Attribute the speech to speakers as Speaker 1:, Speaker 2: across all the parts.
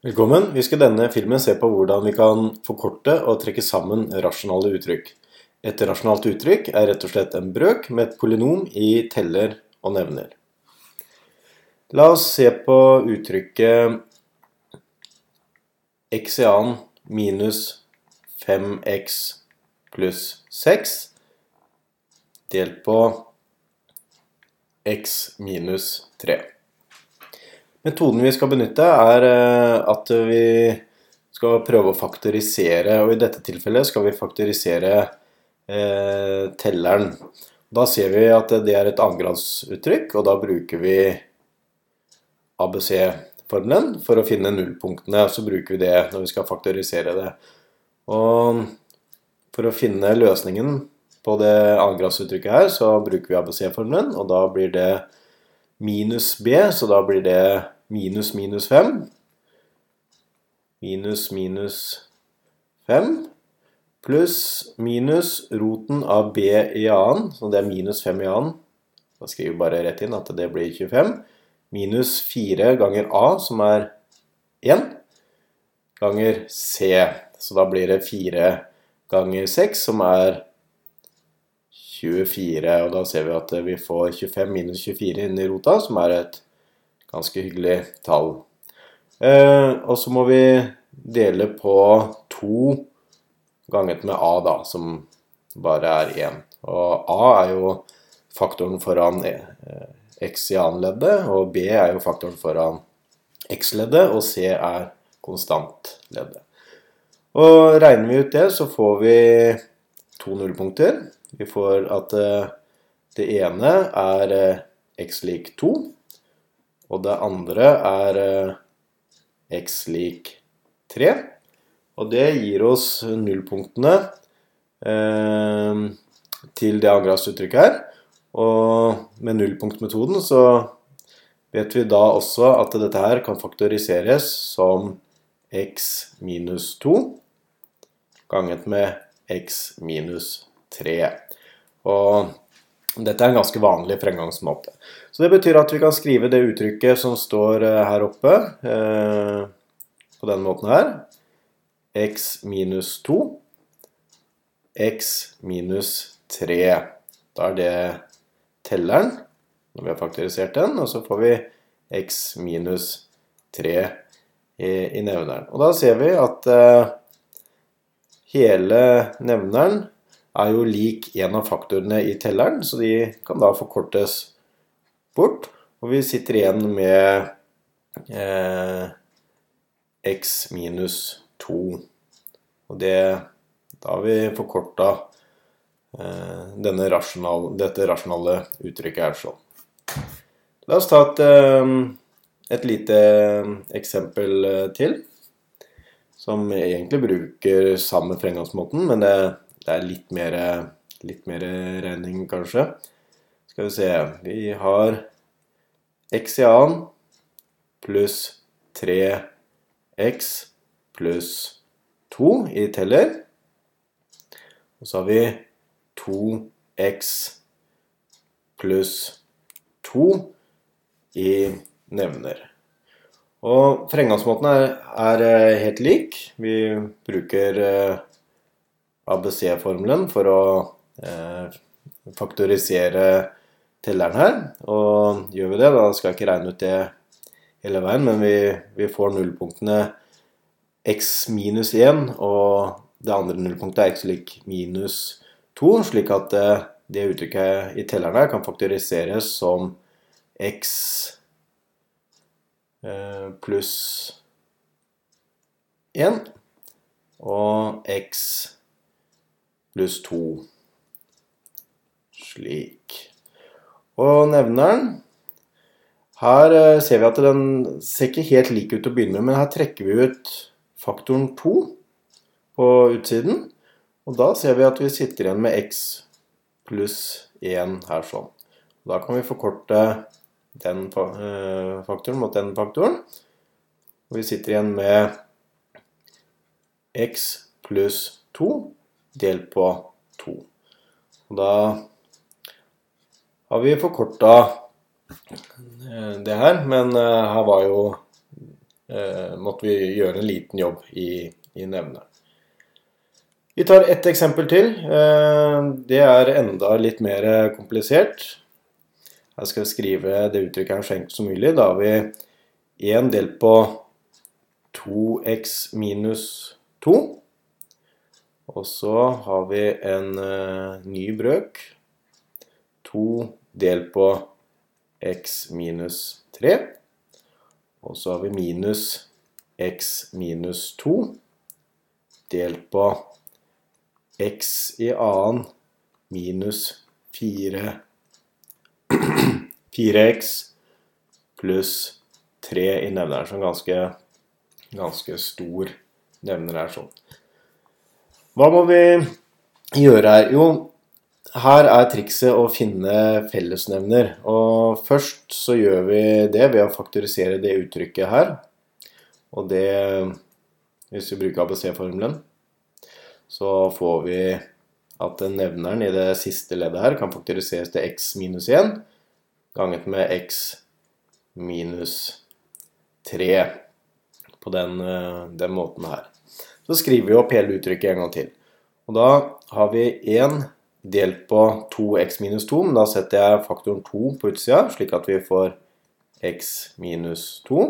Speaker 1: Velkommen. Vi skal denne filmen se på hvordan vi kan forkorte og trekke sammen rasjonale uttrykk. Et rasjonalt uttrykk er rett og slett en brøk med et polynom i teller og nevner. La oss se på uttrykket x i annen minus 5x pluss 6 delt på x minus 3. Metoden vi skal benytte, er eh, at vi skal prøve å faktorisere. Og i dette tilfellet skal vi faktorisere eh, telleren. Da ser vi at det er et annengradsuttrykk, og da bruker vi ABC-formelen for å finne nullpunktene. Så bruker vi det når vi skal faktorisere det. Og for å finne løsningen på det annengradsuttrykket her, så bruker vi ABC-formelen, og da blir det minus b, så da blir det minus minus 5. Minus minus 5 pluss minus roten av b i annen, så det er minus 5 i annen. Da skriver vi bare rett inn at det blir 25. Minus 4 ganger a, som er 1, ganger c. Så da blir det 4 ganger 6, som er 24, og da ser vi at vi får 25 minus 24 inni rota, som er et ganske hyggelig tall. Eh, og så må vi dele på 2 ganget med a, da, som bare er 1. Og a er jo faktoren foran eh, x i annenleddet, og b er jo faktoren foran x-leddet, og c er konstantleddet. Og regner vi ut det, så får vi to nullpunkter. Vi får at eh, det ene er x lik 2, og det andre er eh, x lik 3. Og det gir oss nullpunktene eh, til det angrepsuttrykket her. Og med nullpunktmetoden så vet vi da også at dette her kan faktoriseres som x minus 2 ganget med x minus 3. Og dette er en ganske vanlig fremgangsmåte. Så det betyr at vi kan skrive det uttrykket som står eh, her oppe, eh, på denne måten her. x minus 2, x minus 3. Da er det telleren, når vi har faktorisert den, og så får vi x minus 3 i, i nevneren. Og da ser vi at eh, hele nevneren er jo lik en av faktorene i telleren, så de kan da forkortes bort. Og vi sitter igjen med eh, x minus 2. Og det, da har vi forkorta eh, rasjonal, dette rasjonale uttrykket her sånn. La oss ta et, eh, et lite eksempel eh, til. Som egentlig bruker samme fremgangsmåten, men det det er litt mer, litt mer regning, kanskje. Skal vi se Vi har x i annen pluss 3x pluss 2 i teller. Og så har vi 2x pluss 2 i nevner. Og fremgangsmåten er, er, helt lik. Vi bruker ABC-formelen for å eh, faktorisere telleren her. Og gjør vi det, da skal jeg ikke regne ut det hele veien, men vi, vi får nullpunktene x minus 1, og det andre nullpunktet er x lik minus 2, slik at eh, det uttrykket i telleren her kan faktoriseres som x eh, pluss 1 og x pluss 2. Slik. Og nevneren Her eh, ser vi at den ser ikke helt lik ut til å begynne med, men her trekker vi ut faktoren 2 på utsiden. Og da ser vi at vi sitter igjen med x pluss 1 her sånn. Da kan vi forkorte den eh, faktoren mot den faktoren. Og vi sitter igjen med x pluss 2 delt på 2. Og da har vi forkorta eh, det her, men eh, her var jo eh, måtte vi gjøre en liten jobb i, i nevnet. Vi tar ett eksempel til. Det er enda litt mer komplisert. Her skal skrive det uttrykket her så enkelt som mulig. Da har vi 1 delt på 2x minus 2. Og så har vi en uh, ny brøk. 2 delt på x minus 3. Og så har vi minus x minus 2 delt på x i annen minus 4 4x pluss 3 i nevneren, som ganske, ganske stor nevner er sånn. Hva må vi gjøre her? Jo, her er trikset å finne fellesnevner. Og først så gjør vi det ved å faktorisere det uttrykket her. Og det Hvis vi bruker ABC-formelen, så får vi at nevneren i det siste leddet her kan faktoriseres til x minus 1 ganget med x minus 3 på den, den måten her. Så skriver vi opp hele uttrykket en gang til. Og da har vi 1 delt på 2x minus 2, men da setter jeg faktoren 2 på utsida, slik at vi får x minus 2.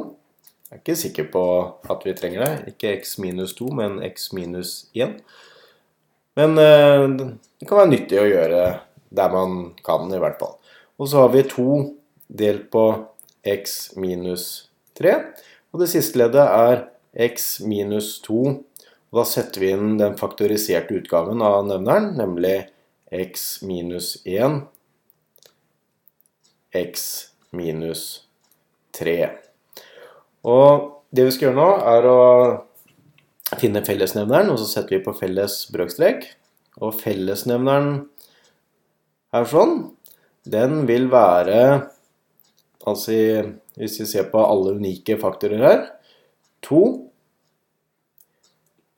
Speaker 1: Jeg er ikke sikker på at vi trenger det. Ikke x minus 2, men x minus 1. Men eh, det kan være nyttig å gjøre der man kan, i hvert fall. Og så har vi 2 delt på x minus 3. Og det siste leddet er x minus 2. Og da setter vi inn den faktoriserte utgaven av nevneren, nemlig x minus 1, x minus 3. Og det vi skal gjøre nå, er å finne fellesnevneren, og så setter vi på felles brøkstrek. Og fellesnevneren her sånn, den vil være Altså hvis vi ser på alle unike faktorer her 2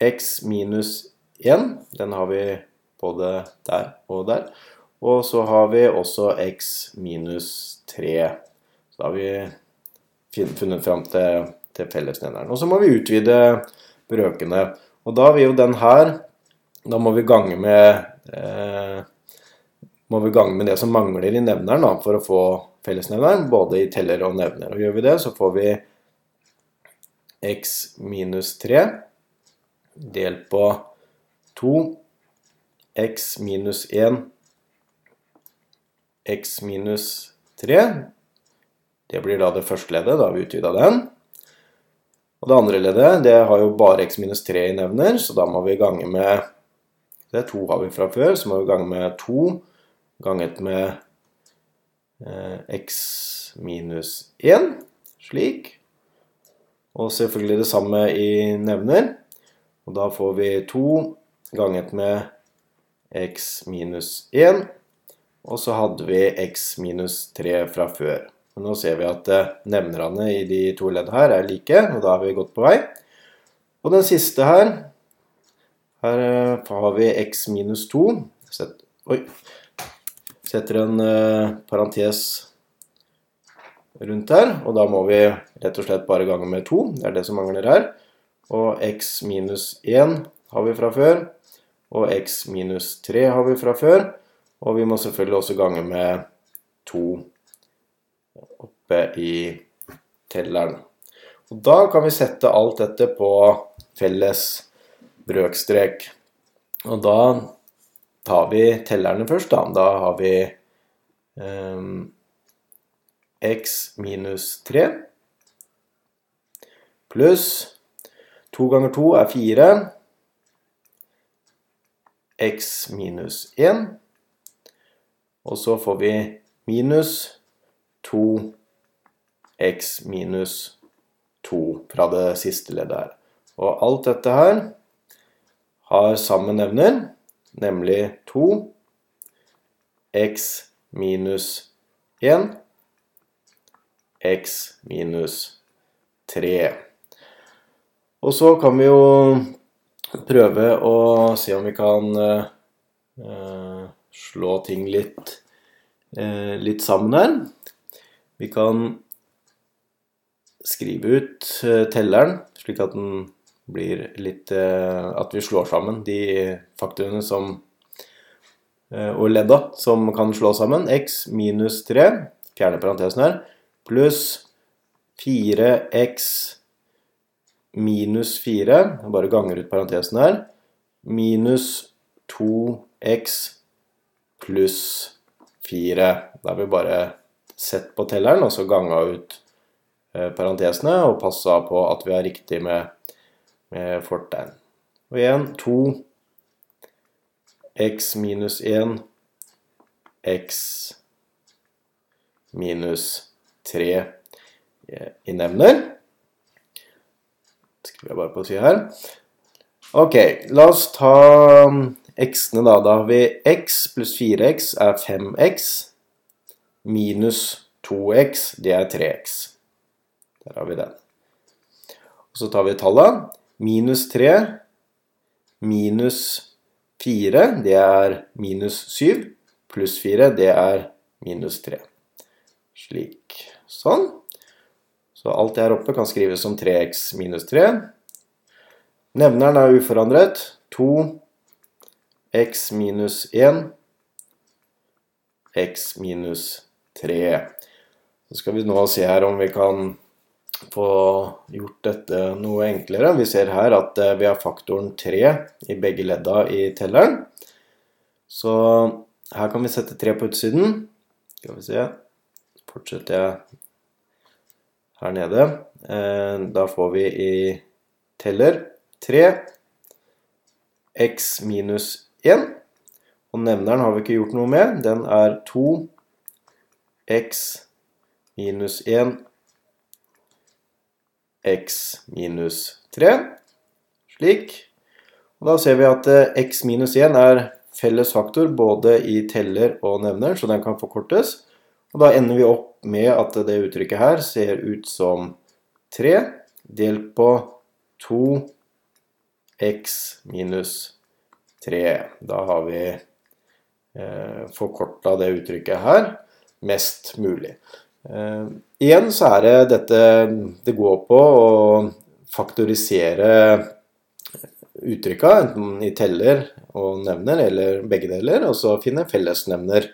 Speaker 1: x minus 1, den har vi både der og der. Og så har vi også x minus 3. Så da har vi funnet fram til, til fellesnevneren. Og så må vi utvide brøkene. Og da vil jo den her Da må vi gange med eh, må vi gange med det som mangler i nevneren da, for å få fellesnevneren, både i teller og nevner. Og gjør vi det, så får vi x minus 3 delt på 2 x minus 1 x minus 3. Det blir da det første leddet. Da har vi utvida den. Og det andre leddet det har jo bare x minus 3 i nevner, så da må vi gange med Det to har vi fra før, så må vi gange med 2 ganget med eh, x minus 1. Slik. Og selvfølgelig det samme i nevner. Og da får vi 2 ganget med x minus 1. Og så hadde vi x minus 3 fra før. Men nå ser vi at eh, nevnerne i de to leddene her er like, og da har vi gått på vei. Og den siste her, her eh, har vi x minus 2. Sett, oi, setter en uh, parentes rundt her, og da må vi rett og slett bare gange med 2. Det er det som mangler her. Og x minus 1 har vi fra før og x minus 3 har vi fra før. Og vi må selvfølgelig også gange med 2 oppe i telleren. Og da kan vi sette alt dette på felles brøkstrek. Og da tar vi tellerne først, da. Da har vi um, x minus 3 pluss 2 ganger 2 er 4 x minus 1. Og så får vi minus 2x minus 2 fra det siste leddet her. Og alt dette her har samme nevner, nemlig 2 x minus 1 x minus 3. Og så kan vi jo prøve å se om vi kan eh, slå ting litt, eh, litt sammen her. Vi kan skrive ut eh, telleren, slik at den blir litt eh, At vi slår sammen de faktorene som og ledda som kan slå sammen. x minus 3, fjerne parentesen her, pluss 4x minus 4, Jeg bare ganger ut parentesen her, minus 2x pluss 4. Da har vi bare sett på telleren, og så ganga ut eh, parentesene og passa på at vi har riktig med, med fortegn. Og igjen 2 x minus 1 x minus 3 i nevner. Skriver jeg bare på sida her. Ok, la oss ta um, x-ene, da. Da har vi x pluss 4x er 5x minus 2x, det er 3x. Der har vi den. Og så tar vi tallet. Minus 3 minus 4, det er minus 7. Pluss 4, det er minus 3. Slik. Sånn. Så alt det her oppe kan skrives som 3x minus 3. Nevneren er uforandret. 2x minus 1. x minus 3. 3. Så skal vi nå se her om vi kan få gjort dette noe enklere. Vi ser her at eh, vi har faktoren 3 i begge ledda i telleren. Så her kan vi sette 3 på utsiden. Skal vi se. Fortsetter jeg her nede. Eh, da får vi i teller 3 x minus 1. Og nevneren har vi ikke gjort noe med. Den er 2 x minus 1 x minus 3. Slik. Og da ser vi at eh, x minus 1 er felles faktor både i teller og nevner, så den kan forkortes. Og da ender vi opp med at det uttrykket her ser ut som 3 delt på 2x minus 3. Da har vi eh, forkorta det uttrykket her mest mulig. Eh, igjen så er det dette det går på å faktorisere uttrykka, enten i teller og nevner, eller begge deler, og så finne fellesnevner